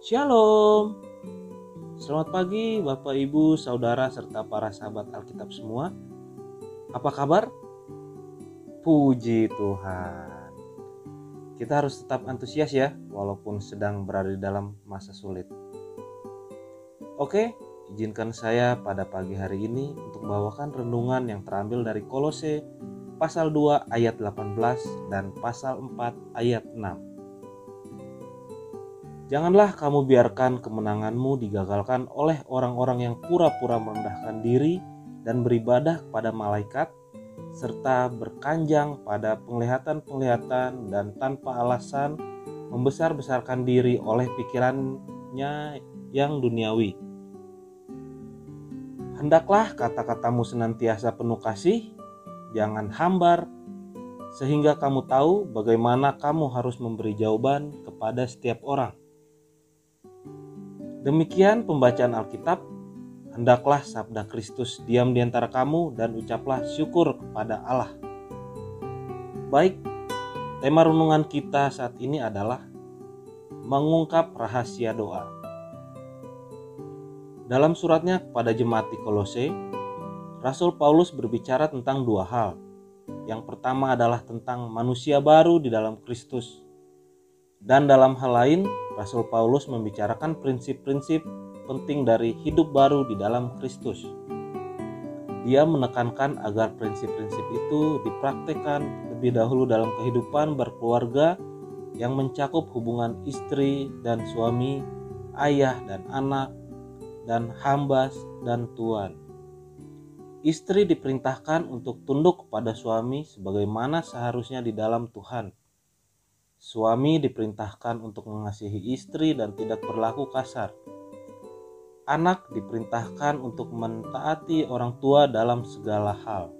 Shalom. Selamat pagi Bapak Ibu, saudara serta para sahabat Alkitab semua. Apa kabar? Puji Tuhan. Kita harus tetap antusias ya walaupun sedang berada di dalam masa sulit. Oke, izinkan saya pada pagi hari ini untuk membawakan renungan yang terambil dari Kolose pasal 2 ayat 18 dan pasal 4 ayat 6. Janganlah kamu biarkan kemenanganmu digagalkan oleh orang-orang yang pura-pura merendahkan diri dan beribadah kepada malaikat, serta berkanjang pada penglihatan-penglihatan dan tanpa alasan membesar-besarkan diri oleh pikirannya yang duniawi. Hendaklah kata-katamu senantiasa penuh kasih, jangan hambar, sehingga kamu tahu bagaimana kamu harus memberi jawaban kepada setiap orang Demikian pembacaan Alkitab. Hendaklah sabda Kristus diam di antara kamu dan ucaplah syukur kepada Allah. Baik, tema renungan kita saat ini adalah mengungkap rahasia doa. Dalam suratnya kepada jemaat di Kolose, Rasul Paulus berbicara tentang dua hal. Yang pertama adalah tentang manusia baru di dalam Kristus. Dan dalam hal lain, Rasul Paulus membicarakan prinsip-prinsip penting dari hidup baru di dalam Kristus. Dia menekankan agar prinsip-prinsip itu dipraktekkan lebih dahulu dalam kehidupan berkeluarga yang mencakup hubungan istri dan suami, ayah dan anak, dan hamba dan tuan. Istri diperintahkan untuk tunduk kepada suami sebagaimana seharusnya di dalam Tuhan Suami diperintahkan untuk mengasihi istri dan tidak berlaku kasar. Anak diperintahkan untuk mentaati orang tua dalam segala hal.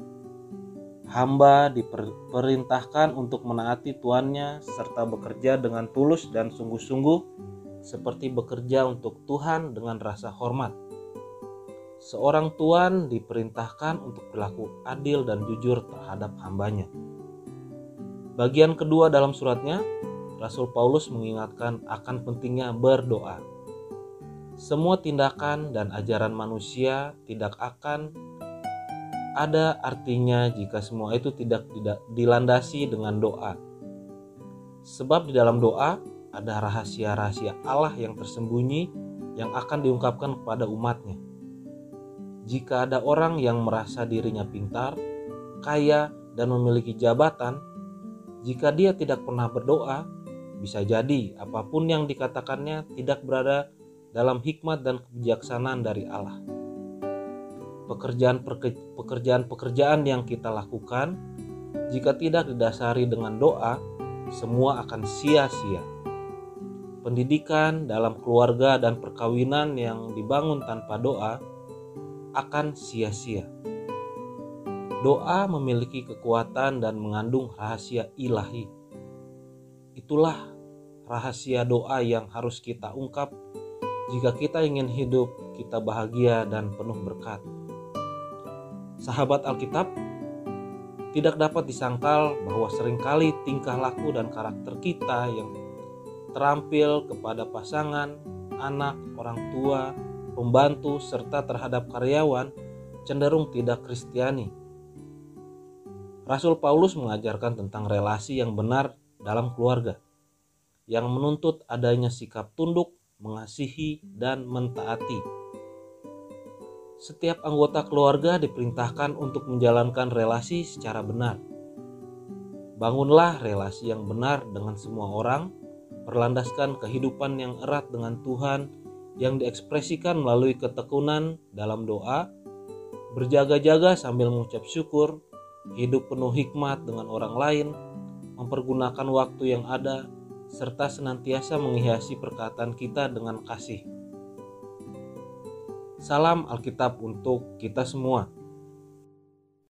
Hamba diperintahkan untuk menaati tuannya serta bekerja dengan tulus dan sungguh-sungguh seperti bekerja untuk Tuhan dengan rasa hormat. Seorang tuan diperintahkan untuk berlaku adil dan jujur terhadap hambanya. Bagian kedua dalam suratnya, Rasul Paulus mengingatkan akan pentingnya berdoa. Semua tindakan dan ajaran manusia tidak akan ada artinya jika semua itu tidak, dilandasi dengan doa. Sebab di dalam doa ada rahasia-rahasia Allah yang tersembunyi yang akan diungkapkan kepada umatnya. Jika ada orang yang merasa dirinya pintar, kaya, dan memiliki jabatan, jika dia tidak pernah berdoa, bisa jadi apa pun yang dikatakannya tidak berada dalam hikmat dan kebijaksanaan dari Allah. Pekerjaan-pekerjaan yang kita lakukan, jika tidak didasari dengan doa, semua akan sia-sia. Pendidikan dalam keluarga dan perkawinan yang dibangun tanpa doa akan sia-sia. Doa memiliki kekuatan dan mengandung rahasia ilahi. Itulah rahasia doa yang harus kita ungkap jika kita ingin hidup kita bahagia dan penuh berkat. Sahabat Alkitab, tidak dapat disangkal bahwa sering kali tingkah laku dan karakter kita yang terampil kepada pasangan, anak, orang tua, pembantu, serta terhadap karyawan cenderung tidak kristiani Rasul Paulus mengajarkan tentang relasi yang benar dalam keluarga, yang menuntut adanya sikap tunduk, mengasihi, dan mentaati. Setiap anggota keluarga diperintahkan untuk menjalankan relasi secara benar. Bangunlah relasi yang benar dengan semua orang, berlandaskan kehidupan yang erat dengan Tuhan yang diekspresikan melalui ketekunan dalam doa, berjaga-jaga sambil mengucap syukur, hidup penuh hikmat dengan orang lain, mempergunakan waktu yang ada, serta senantiasa menghiasi perkataan kita dengan kasih. Salam Alkitab untuk kita semua.